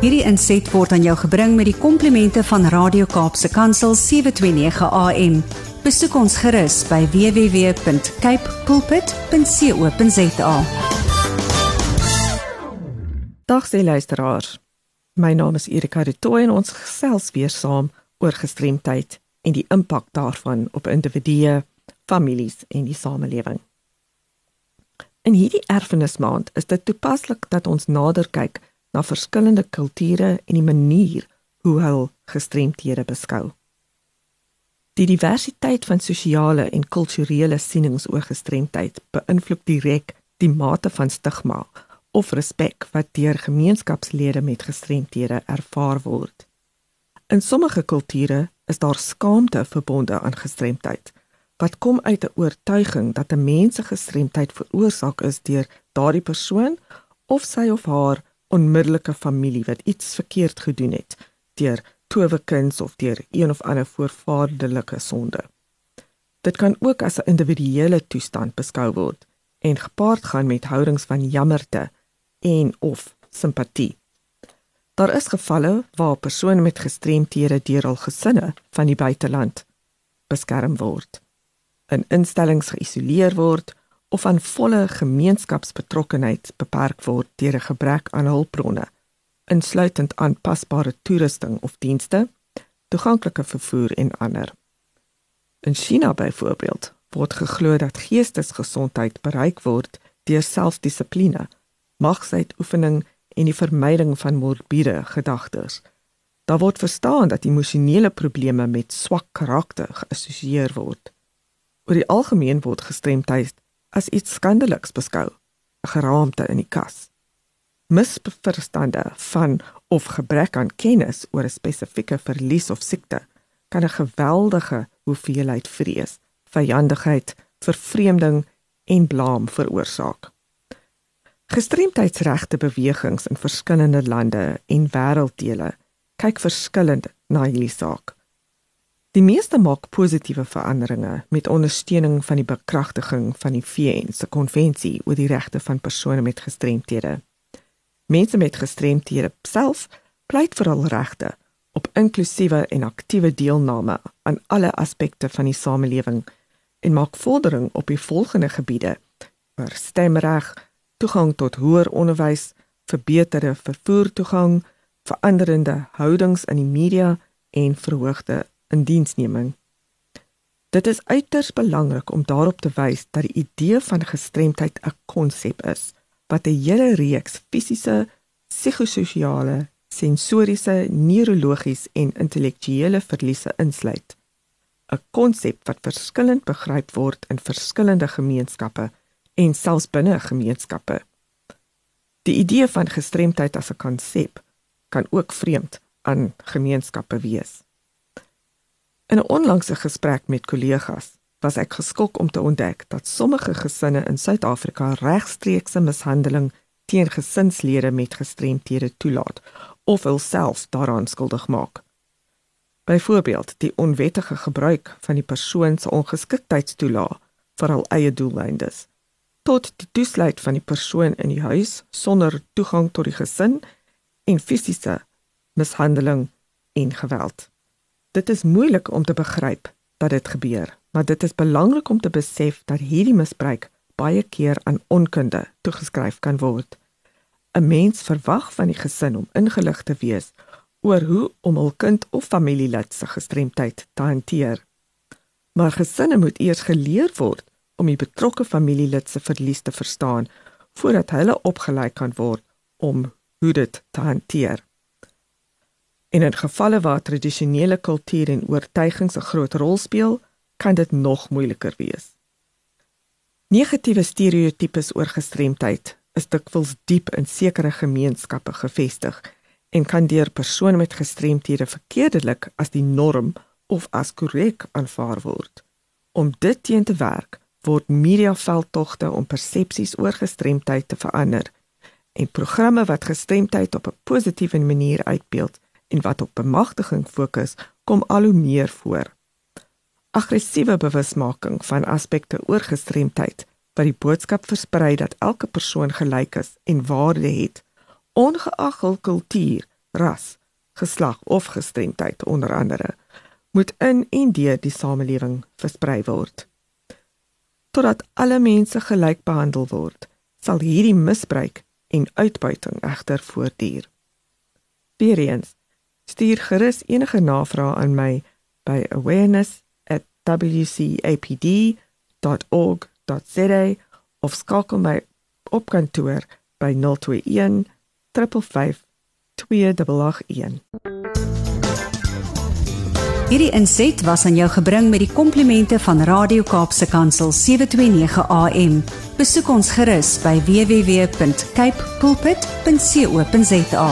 Hierdie inset word aan jou gebring met die komplimente van Radio Kaapse Kansel 729 AM. Besoek ons gerus by www.cape pulpit.co.za. Dag se luisteraars. My naam is Erika de Tooy en ons gesels weer saam oor gestremdheid en die impak daarvan op individue, families en die samelewing. In hierdie erfenismaand is dit toepaslik dat ons nader kyk na verskillende kulture en die manier hoe hulle gestremdhede beskou. Die diversiteit van sosiale en kulturele sienings oor gestremdheid beïnvloed direk die mate van stigma of respek wat deur gemeenskapslede met gestremdhede ervaar word. In sommige kulture is daar skaamte verbonde aan gestremdheid wat kom uit 'n oortuiging dat 'n mens se gestremdheid veroorsaak is deur daardie persoon of sy of haar onmiddellike familie wat iets verkeerd gedoen het deur towerkuns of deur een of ander voorvaderlike sonde. Dit kan ook as 'n individuele toestand beskou word en gepaard gaan met houdings van jammerte en of simpatie. Daar is gevalle waar persone met gestremthede deur hul gesinne van die buiteland beskerm word, in instellings geïsoleer word of aan volle gemeenskapsbetrokkenheid beperk word deur 'n gebrek aan hulpbronne, insluitend aanpasbare toerusting of dienste, toeganklike vervoer en ander. In China byvoorbeeld word geglo dat geestesgesondheid bereik word deur selfdissipline, magsuitoefening en die vermyding van morbiede gedagtes. Daar word verstaan dat emosionele probleme met swak karakter geassosieer word. Oor die algemeen word gestremdheid as iets skandeliks beskou, 'n geraamte in die kas. Misverstande van of gebrek aan kennis oor 'n spesifieke verlies of siekte kan 'n geweldige hoeveelheid vrees, vyandigheid, vervreemding en blaam veroorsaak. Gestremdheidsregte bewegings in verskillende lande en wêrelddele kyk verskillend na hierdie saak. Die meeste maak positiewe veranderinge met ondersteuning van die bekragtiging van die VN se konvensie oor die regte van persone met gestremthede. Mense met gestremthede self pleit vir hul regte op inklusiewe en aktiewe deelname aan alle aspekte van die samelewing en maak vordering op die volgende gebiede: oor stemreg, toegang tot hoër onderwys, verbeterde vervoertoegang, veranderende houdings in die media en verhoogde indiensneming. Dit is uiters belangrik om daarop te wys dat die idee van gestremdheid 'n konsep is wat 'n hele reeks fisiese, psigososiale, sensoriese, neurologies en intellektuele verliese insluit. 'n Konsep wat verskillend begryp word in verskillende gemeenskappe en selfs binne gemeenskappe. Die idee van gestremdheid as 'n konsep kan ook vreemd aan gemeenskappe wees. In 'n onlangse gesprek met kollegas was ek geskok om te ontdek dat sommige gesinne in Suid-Afrika regstreekse mishandeling teen gesinslede met gestremthede toelaat of hulself daaraan skuldig maak. Byvoorbeeld, die onwettige gebruik van die persoon se ongeskiktheidstoelaat vir hul eie doeleindes tot die toesluit van die persoon in die huis sonder toegang tot die gesin en fisiese mishandeling en geweld. Dit is moeilik om te begryp dat dit gebeur, maar dit is belangrik om te besef dat hierdie misbruik baie keer aan onkunde toegeskryf kan word. 'n Mens verwag van die gesin om ingelig te wees oor hoe om hul kind of familielid se gestremdheid te hanteer. Maar gesinne moet eers geleer word om die betrokke familielid se verlies te verstaan voordat hulle opgelei kan word om hoe dit te hanteer. En in gevalle waar tradisionele kultuur en oortuigings 'n groot rol speel, kan dit nog moeiliker wees. Negatiewe stereotypes oor gestremdheid is dikwels diep in sekere gemeenskappe gevestig en kan deur persone met gestremthede verkeerdelik as die norm of as korrek aanvaar word. Om dit teen te werk, word mediaveldtogte om persepsies oor gestremdheid te verander en programme wat gestremdheid op 'n positiewe manier uitbeeld en wat op bemagtiging fokus, kom al hoe meer voor. Aggressiewe bewusmaking van aspekte oor gestremdheid wat die boodskap versprei dat elke persoon gelyk is en waarde het, ongeag hul kultuur, ras, geslag of gestremdheid onder andere moet in en deur die samelewing versprei word. Totdat alle mense gelyk behandel word, sal hierdie misbruik en uitbuiting egter voortduur. Weereens, stuur gerus enige navrae aan my by awareness@wcapd.org.za of skakel my op kantoor by 021 355 2881. Hierdie inset was aan jou gebring met die komplimente van Radio Kaapse Kansel 729 AM. Besoek ons gerus by www.cape pulpit.co.za.